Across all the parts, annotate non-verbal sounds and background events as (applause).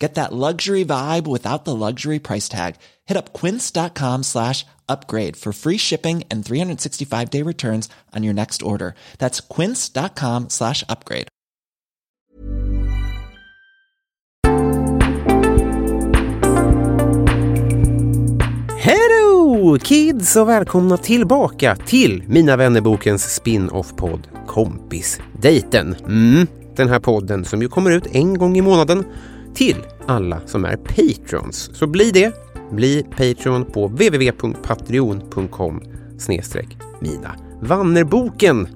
Get that luxury vibe without the luxury price tag. Hit up quince.com slash upgrade for free shipping and 365 day returns on your next order. That's quince.com slash upgrade. Hello kids och välkomna tillbaka till Mina vännerbokens spin-off-podd Kompisdejten. Mm, den här podden som ju kommer ut en gång i månaden till alla som är patrons. Så bli det. Bli Patreon på www.patreon.com snedstreck Mina Vannerboken.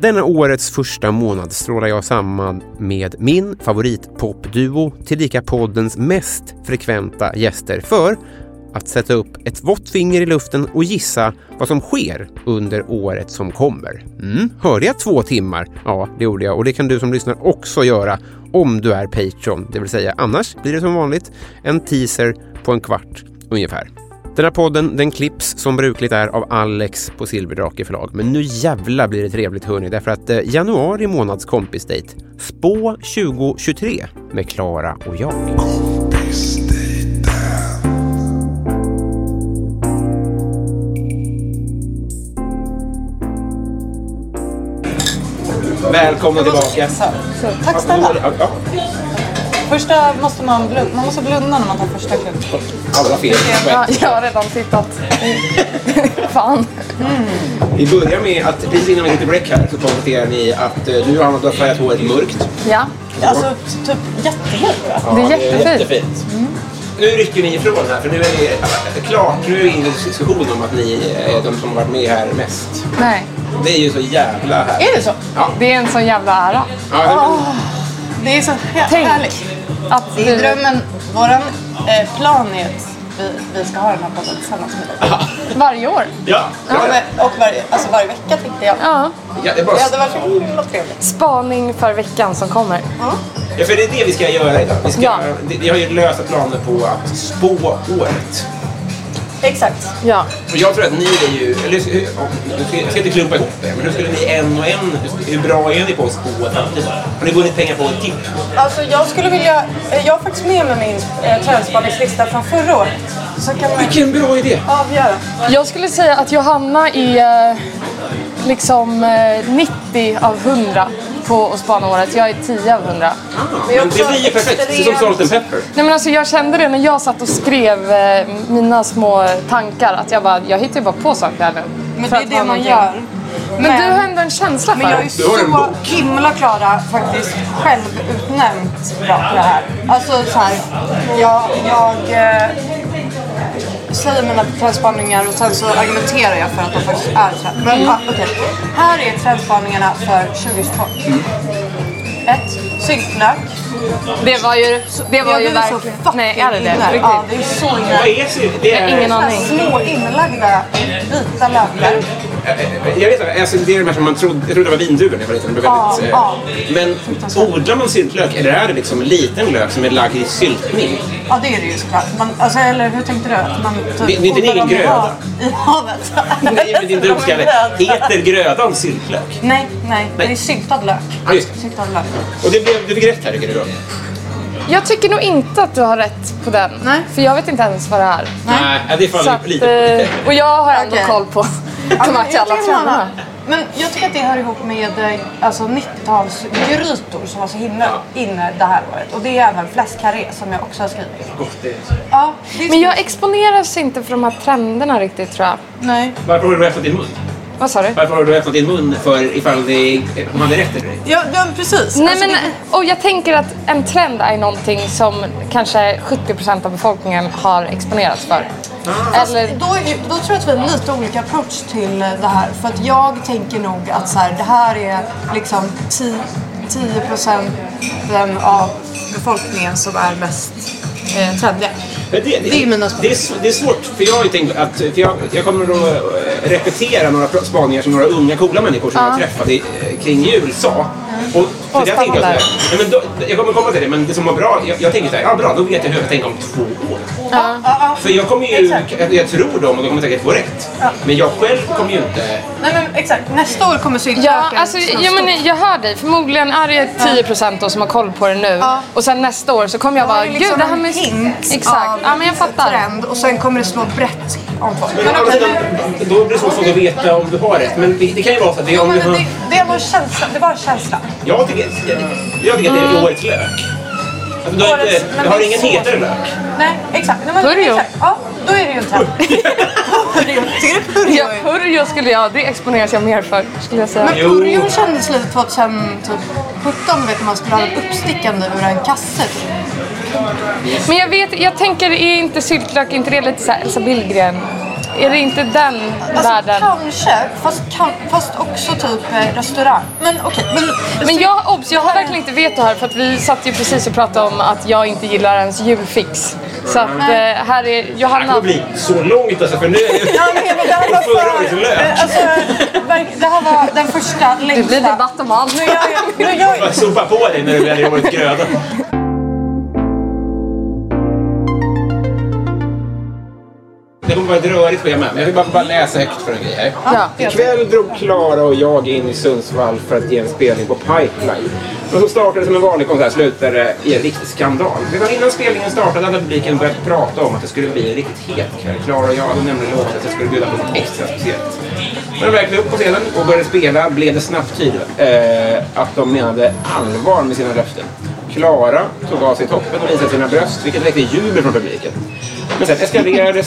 Denna årets första månad strålar jag samman med min favoritpopduo, tillika poddens mest frekventa gäster för att sätta upp ett vått finger i luften och gissa vad som sker under året som kommer. Mm, hörde jag två timmar? Ja, det gjorde jag och det kan du som lyssnar också göra om du är Patreon, det vill säga annars blir det som vanligt en teaser på en kvart ungefär. Den här podden den klipps som brukligt är av Alex på Silverdrake förlag. Men nu jävla blir det trevligt hörni, därför att eh, januari månads kompisdejt Spå 2023 med Klara och jag. Välkomna tillbaka. Så, tack snälla. Första måste man blunda, man måste blunda när man tar första klunk. Alla fel. Ja, jag har redan tittat. Fan. Vi börjar med att precis innan vi gick till break här så konstaterar ni att eh, du Johanna, du har färgat håret mörkt. Ja. Alltså typ jättemörkt va? Det är jättefint. Jättefint. Nu rycker ni ifrån här för nu är det klart, nu är vi inne i diskussion om att ni är de som har varit med här mest. Nej. Det är ju så jävla härligt. Är det så? Ja. Det är en sån jävla ära. Ja, Det är så här- Tänk härligt. att Det är drömmen. Våran eh, plan är att vi, vi ska ha den här podden tillsammens med dig. Varje år. ja, Ja, ja, men, och varje, alltså varje vecka tänkte jag. Ja. ja, det är bara, Det hade varit så himla trevligt. Spaning för veckan som kommer. ja, för det är det vi ska göra idag. Vi, ska, Ja. vi har ju lösa planer på att spå året. Exakt. Ja. Och jag tror att ni är ju, eller hur- nu ska- jag ska inte klumpa ihop er, men hur skulle ni en och en, hur bra är ni på att spå? Har ni vunnit pengar på ett tipp? Alltså jag skulle vilja, eh, jag har faktiskt med mig min eh, trendspaningslista från förra året. Så kan man Vilken bra idé! avgöra. Jag skulle säga att Johanna är eh, liksom eh, 90 av 100 på att spana året. Jag är 10 av 100. Men jag är Men det blir ju perfekt, det är som salt and pepper. Nej, men alltså, jag kände det när jag satt och skrev eh, mina små tankar. Att jag bara, jag hittar ju bara på saker här nu. Men det är det man någonting. gör. Men, du har ändå en känsla för Men jag är det. Så himla Klara faktiskt självutnämnt bra på det här. Alltså så här, jag, jag eh, säger mina trendspaningar och sen så argumenterar jag för att de faktiskt är trend. Men ah, okej, här är trendspaningarna för 2022. Ett, Syltlök. Det var ju, det var Jag ju verkligen... fucking Nej, är det det? Ja, det är så Vad är sylt? Det är... Ingen aning. Små inlagda vita lökar. Jag vet alltså, det är de här som man trodde, jag trodde det var vindruvor när jag var liten. De Ja, väldigt, ja. eh, Men odlar man syltlök eller är det liksom en liten lök som är lagd i syltning? Ja, det är det ju såklart. Man, alltså, eller hur tänkte du? Att man typ Det- det är inte odlar egen gröda. I havet? (laughs) Nej, men din dumskalle. Heter (laughs) grödan syltlök? Nej, nej. Det är syltad lök. Ja, just det. Syltad lök. Och det blev, du fick rätt här tycker du då? Jag tycker nog inte att du har rätt på den. Nej. För jag vet inte ens vad det är. Nej, det Så faller att, lite på eh, och jag har ändå Okej. koll på de men här jag alla trenderna. Men jag tycker att det hör ihop med eh, alltså 90-talsgrytor som var så himla inne det här året. Och det är även fläskkarré som jag också har skrivit. Gott, det- Ja, det är Men jag exponeras inte för de här trenderna riktigt tror jag. Nej. Varför har du rätt din mun? Vad sa du? Varför har du öppnat din mun för ifall det, om man är rätt eller ej? Ja, ja precis. Nej, Alltså, men, det- och jag tänker att en trend är någonting som kanske 70% av befolkningen har exponerats för. Eller, Då, är, då tror jag att vi har lite olika approach till det här. För att jag tänker nog att så här, det här är liksom 10, 10 procenten av befolkningen som är mest eh, trendiga. Det, Det det, är, det är svårt, för jag har tänkt att för jag, jag kommer att eh, repetera några spaningar som några unga coola människor som jag har träffat i, eh, kring jul sa. Och, Åh, jag, spännande. att, nej, men då, jag kommer komma till det, men det som var bra, jag, jag tänker så här, ja bra, då vet jag hur jag tänker om två år. Ja, ja. För jag kommer ju, Exakt. jag, jag tror dem och de kommer säkert få rätt. Men jag själv kommer ju inte... Nej men exakt, nästa år kommer syltöken ja, alltså, ja, men jag hör dig. Förmodligen är det 10% då som har koll på det nu. Ja. Och sen nästa år så kommer jag bara, gud liksom det här med... hint Exakt. Ja, men jag fattar. trend och sen kommer det slå brett om. Men Men å andra okej, sidan, då blir det svårt att veta om du har rätt. Men det, det kan ju vara så att det, Jo, om men du har... det, det var en känsla. Det var en känsla. Jag tycker, jag, jag tycker att det är årets lök. Alltså, du har, inte, du har är ingen hetare lök. Nej, exakt. Nej, men, Purjo. exakt. Ja, då är det ju trend. (laughs) Purjo. Tycker du Purjo Ja, är... Purjo skulle jag, det exponeras jag mer för skulle jag säga. Men Jo. Purjo kändes lite 2017, vet du, man skulle ha en uppstickande ur en kasse. typ. Men jag vet, jag tänker, är inte syltlök, inte det lite så här Elsa Billgren? Är det inte den Alltså världen? kanske, fast, kan, fast också typ eh, restaurang. Men okej. men, Men jag, obs, jag har verkligen inte veto här för att vi satt ju precis och pratade om att jag inte gillar ens julfix. Så att eh, här är Det här Johanna. kommer bli så långt alltså, för nu är det Ja, men det här var förra årets för, lök. eh, alltså, det här var den första Det längsta. blir debatt om allt. Nu gör jag, nu gör jag, sopa på dig när du väljer årets gröda. Det kommer vara ett rörigt schema, men jag vill bara, bara läsa högt för en grej här. Ja. Ikväll drog Klara och jag in i Sundsvall för att ge en spelning på Pipeline. Och som startade som en vanlig konsert slutade i en riktig skandal. Redan innan spelningen startade hade publiken börjat prata om att det skulle bli en riktigt het kväll. Klara och jag hade nämligen lovat att jag skulle bjuda på något extra speciellt. När de väl klev upp på scenen och började spela blev det snabbt tydligt eh, att de menade allvar med sina löften. Klara tog av sig toppen och visade sina bröst, vilket väckte jubel från publiken. Men sen eskalerade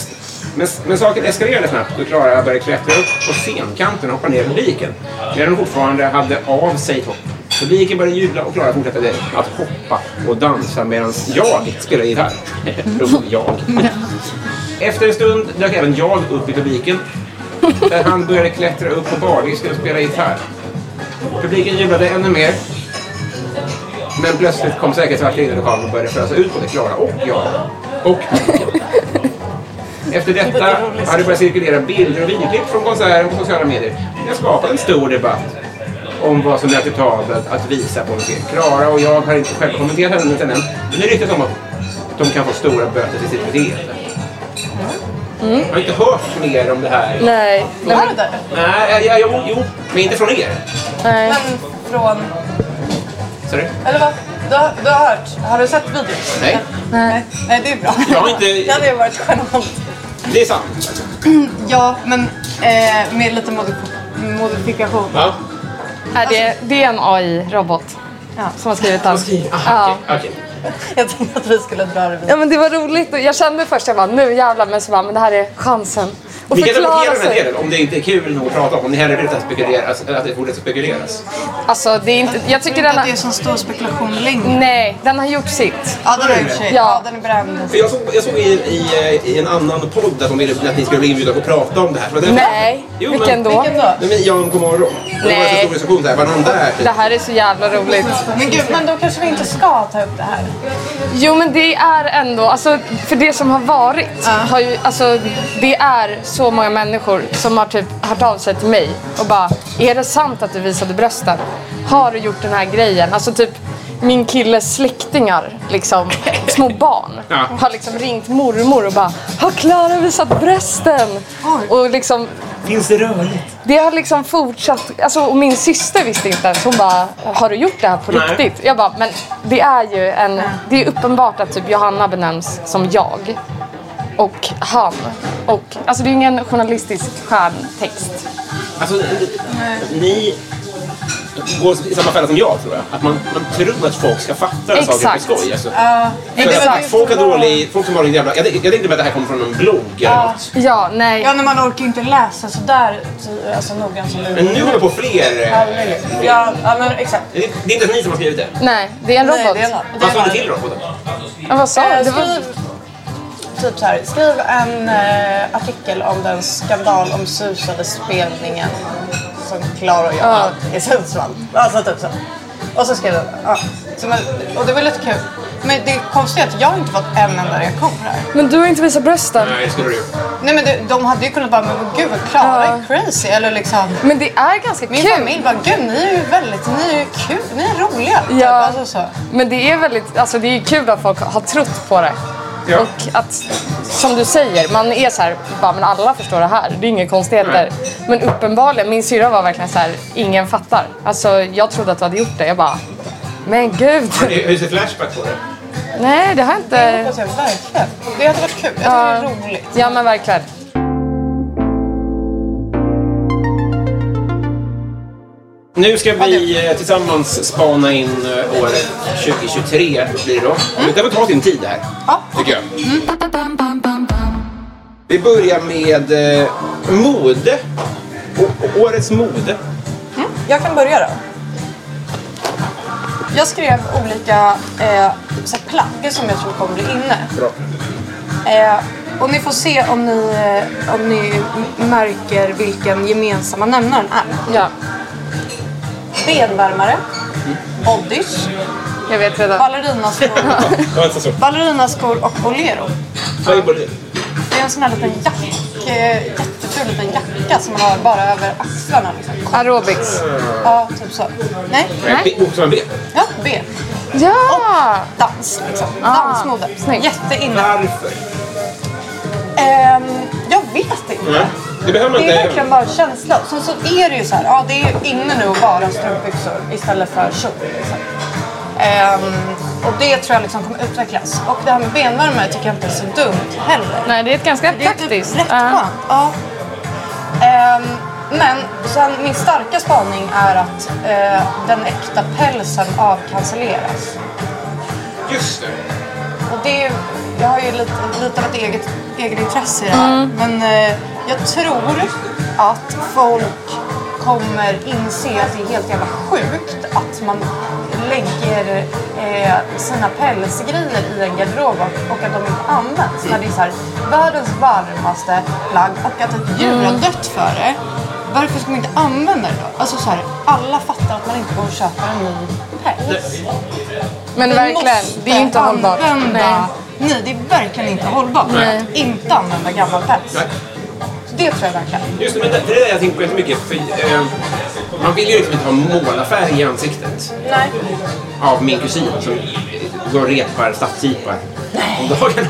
men, men saken eskalerade snabbt och Klara började klättra upp på scenkanten och hoppa ner i publiken. Medan hon fortfarande hade av sig toppen. Publiken började jubla och Klara fortsatte att hoppa och dansa medan jag spelade gitarr. (laughs) Jag. Efter en stund dök även jag upp i publiken. Där han började klättra upp på bardisken och spela gitarr. Publiken jublade ännu mer. Men plötsligt kom säkerhetsvakten in i lokalen och började fösa ut både Klara och jag. Och. Efter detta har det börjat cirkulera bilder och videoklipp från konserten på sociala medier. Det har skapat en stor debatt om vad som är acceptabelt att visa på en scen. Klara och jag har inte själv kommenterat händelsen än. Men det ryktas om att de kan få stora böter till sitt beteende. Jag har inte hört mer om det här. Nej. Nej, men, där? Nej, ja, jo, jo, men inte från er. nej. Men från... Sorry. Eller vad? Du har, du har hört? Har du sett videon? Nej. Nej. Nej, det är bra. Jag har inte- Det hade ju varit genant. Det är sant. (clears throat) Ja, men eh, med lite modif- modifikation. Ja. Är det, det är en AI-robot Ja. som har skrivit den. Aha, Ja. okej, okej. (laughs) Jag tänkte att vi skulle dra det vidare. Ja men det var roligt. och Jag kände först jag bara nu jävlar men så bara men det här är chansen. Och Vi kan debattera den här delen om det inte är kul nog att prata om. Om ni hellre vill att det spekuleras, att det fortsätter spekuleras. Alltså det är inte, jag Jag tycker tror den att det är har, så stor spekulation längre. nej den har gjort sitt. Ja, den har gjort sig. Ja. Den är bränd. Jag såg, jag såg i, i, i en annan podd att de ville att ni skulle bli inbjudna att prata om det här. Det Nej, Jo, vilken men, då? Vilken då? Nej, men Jan, god morgon. Det var en Nej. stor diskussion där. Var någon där? typ? Det här är så jävla roligt. Men gud, men då kanske vi inte ska ta upp det här. Jo men det är ändå, alltså för det som har varit, har ju, alltså det är så många människor som har typ hört av sig till mig och bara, är det sant att du visade brösten? Har du gjort den här grejen? Alltså typ min killes släktingar, liksom (laughs) små barn, Ja. har liksom ringt mormor och bara, har Klara visat brösten? Oj. Och liksom Finns det rörligt? det har liksom fortsatt, alltså, och min syster visste inte ens. Hon bara, har du gjort det här på Nej. riktigt? Jag bara, men det är ju en, det är uppenbart att typ Johanna benämns som jag. Och han. Och, alltså det är ingen journalistisk stjärntext. Alltså, ni... går i samma fälla som jag tror jag. Att man, man tror att folk ska fatta en sak på Exakt. skoj. Alltså. Att det folk var- dålig... Folk som har en jävla... Jag, jag tänkte att det här kommer från en blogg eller något. Ja, nej. Ja, när man orkar inte läsa sådär ty- alltså, noggrant som du Men nu jag på fler... eh, Ja, ja, men exakt. Det det är inte ens ni som har skrivit det. Nej, det är en Nej, robot. det är. Vad sa du till roboten? Ja, vad sa du? Eh, var... Typ så här, skriv en eh, artikel om den skandalomsusade spelningen som Klara och jag Ja. i Sundsvall. Alltså typ så. Och så skrev jag ja. så men, Och det var lite kul. Men det konstiga är att jag inte fått en enda reaktion här. Men du har inte visat brösten. Nej, det skulle du Nej men det, de hade ju kunnat bara, men gud vad Klara Ja. är crazy. Eller liksom, Men det är ganska min kul. familj bara, gud ni är ju väldigt, ni är ju kul, ni är roliga. Typ. Ja. Alltså, så. Men det är väldigt, alltså det är kul att folk har trott på det. Ja. Och att, som du säger, man är så här, bara, men alla förstår det här. Det är inga konstigheter. Men uppenbarligen, min syrra var verkligen så här, ingen fattar. Alltså jag trodde att du hade gjort det. Jag bara, men gud. Hur ser Flashback på det? Nej, det har jag Det inte. hoppas jag verkligen. Det hade varit kul. Jag tycker det är roligt. Ja men verkligen. Nu ska vi eh, tillsammans spana in eh, året 2023 blir det då. Det får ta sin tid det här. Ja. Tycker jag. Vi börjar med eh, mode. Å- årets mode. Jag kan börja då. Jag skrev olika eh, så här plagg som jag tror kommer bli inne. Bra. Eh, och ni får se om ni, eh, om ni m- märker vilken gemensamma nämnaren är. Ja, Benvärmare, bodys, jag vet redan. ballerinaskor, (laughs) ballerinaskor och bolero. Vad är bolero? Det är en sån här liten jack, eh, jätteful liten jacka som man har bara över axlarna. Liksom. Aerobics. Ja, typ så. Nej, Nej. Bokstaven B. ja, B. Ja! Dans, liksom. Ah, Dansmode. Jätteinne. Varför? Ehm, jag vet inte. Nej. Det behöver man Det är inte. verkligen bara känsla. Sen så är det ju så här, ja det är inne nu att vara strumpbyxor istället för kjol. Liksom. Ehm, och det tror jag liksom kommer utvecklas. Och det här med benvärme tycker jag inte är så dumt heller. Nej, det är ett ganska Det är typ praktiskt. rätt Ja. skönt. Ja. Ehm, men sen min starka spaning är att eh, den äkta pälsen avkancelleras. Just det. Och det är, jag har ju lite, lite av ett eget, eget intresse i det här. Men eh, jag tror att folk kommer inse att det är helt jävla sjukt att man lägger eh, sina pälsgrejer i en garderob och, att de inte används. När det är så här, världens varmaste plagg och att ett djur har dött för det. Varför ska man inte använda det då? Alltså så här, alla fattar att man inte går och köper en ny päls. Men Vi verkligen, måste det är inte hållbart. Använda... Nej. Nej. det är verkligen inte hållbart. Nej. Inte använda gammal päls. Nej. Det tror jag verkligen. Just det, men det, det är det jag tänker på jättemycket. För, eh, man vill ju liksom inte ha målarfärg i ansiktet. Nej. Av min kusin som går och repar stadsjeepar om dagarna.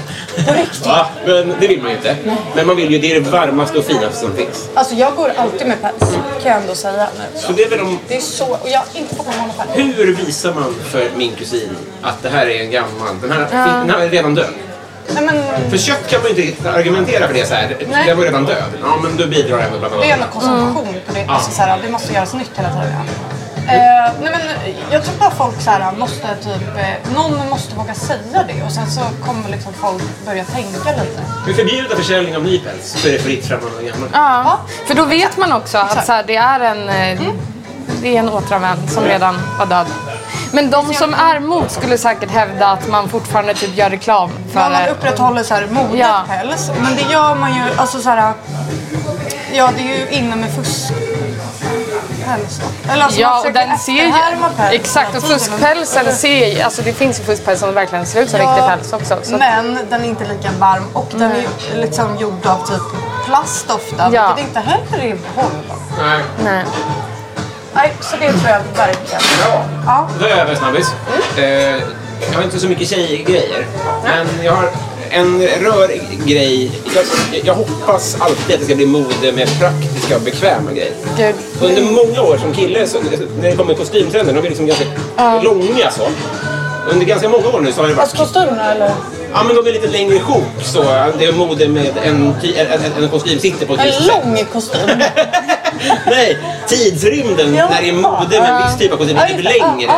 På riktigt? (laughs) Ja, men det vill man ju inte. Men man vill ju, det är det varmaste och finaste som finns. Alltså jag går alltid med päls. Kan jag ändå säga. Så det är väl om Det är så... Och jag har inte fått någon annan färg. hur visar man för min kusin att det här är en gammal, den här, den här är redan död? Nej men För kött kan man ju inte argumentera för det så här. Nej. Den var redan död. Ja, men du bidrar ändå bland annat. det är ändå konsumtion på det. Alltså, så här, det måste göras nytt hela tiden. Eh, nej men jag tror bara folk så här, måste typ... Eh, någon måste våga säga det och sen så kommer liksom folk börja tänka lite. Vi förbjuder försäljning av ny päls så är det fritt fram och gammal. Ja, för då vet man också att så här, det är en, eh, det är en återanvänd som redan var död. Men de som är emot skulle säkert hävda att man fortfarande typ gör reklam för Ja, man upprätthåller så här modet Ja. päls. Men det gör man ju, alltså så här... Ja, det är ju inne med fusk. Päls. Eller alltså man Ja, och försöker den ser ju... päls Exakt, och fuskpälsen ser alltså det finns ju fuskpäls som verkligen ser ut som riktig päls också. Så. Men den är inte lika varm och den är ju liksom gjord av typ plast ofta. Ja. Vilket inte heller är hållbart. Nej. Nej. Nej, så det tror jag verkligen. Bra. Ja. Då är jag över snabbis. Eh, jag har inte så mycket tjejgrejer. Men jag har en rörgrej. Jag, jag hoppas alltid att det ska bli mode med praktiska och bekväma grejer. Gud. Under många år som kille, så, när det kommer kostymtrender, de är liksom ganska långa så. Under ganska många år nu så har det varit... Alltså kostymerna eller? Ja men de är lite längre ihop så. Det är mode med en, en, en, en kostym sitter på ett En lång kostym. (laughs) Nej, tidsrymden när det är mode med en viss typ av kostym är. Ja, längre.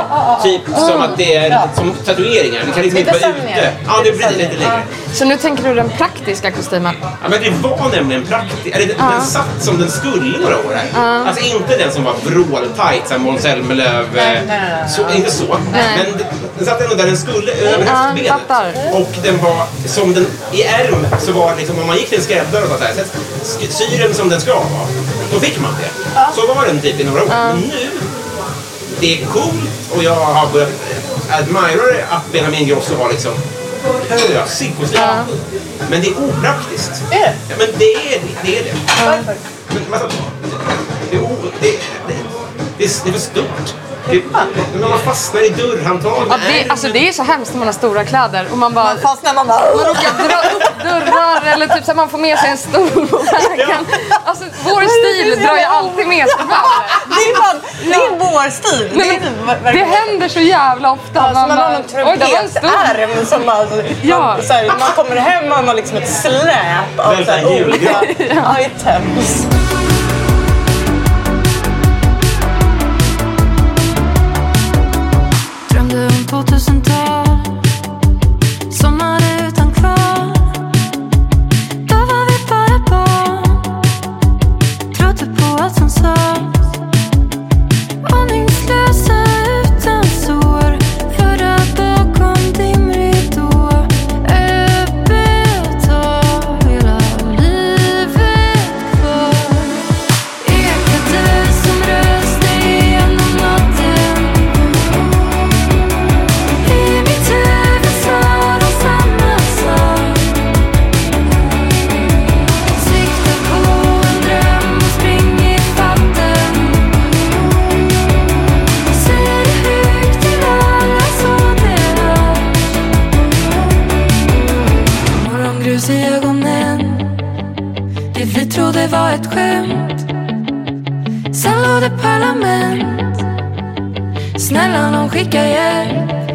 Typ som att det är som tatueringar. Det kan liksom inte vara ute. Ja, det blir lite längre. Så nu tänker du den praktiska kostymen? Ja, men det var nämligen praktiskt. Eller den, den satt som den skulle några år här. Alltså inte den som var vråltajt som Måns Zelmerlöw. Eh, inte så. Men den, satt ändå där den skulle, över höftbenet. Och den var som den, i ärm så var liksom om man gick till en skräddare och så här, "Sätt sk- syr den som den ska vara. Då fick man det. Så var den typ i några år. Men nu, det är coolt och jag har börjat admira att Benjamin Ingrosso har liksom pösig kostym. Men det är opraktiskt. Är det? Ja, men det är det. det, är det. Varför? Men, alltså, det, är o, det, det, det, det är för stort. Det, när man fastnar i dörrhandtagen. Ja, det, alltså det är så hemskt när man har stora kläder och man bara... Man fastnar man bara... Man råkar dra upp dörrar eller typ så man får med sig en stol (laughs) på vägen. Alltså vår stil drar ju alltid med sig kläder. Det är, fan, det är vår stil. Nej, det, är men det händer så jävla ofta. Alltså, man har någon trumpetärm som. Ja. Man, så här, man kommer hem och man har liksom ett släp av olika items. simple to center Snälla nån skicka hjälp.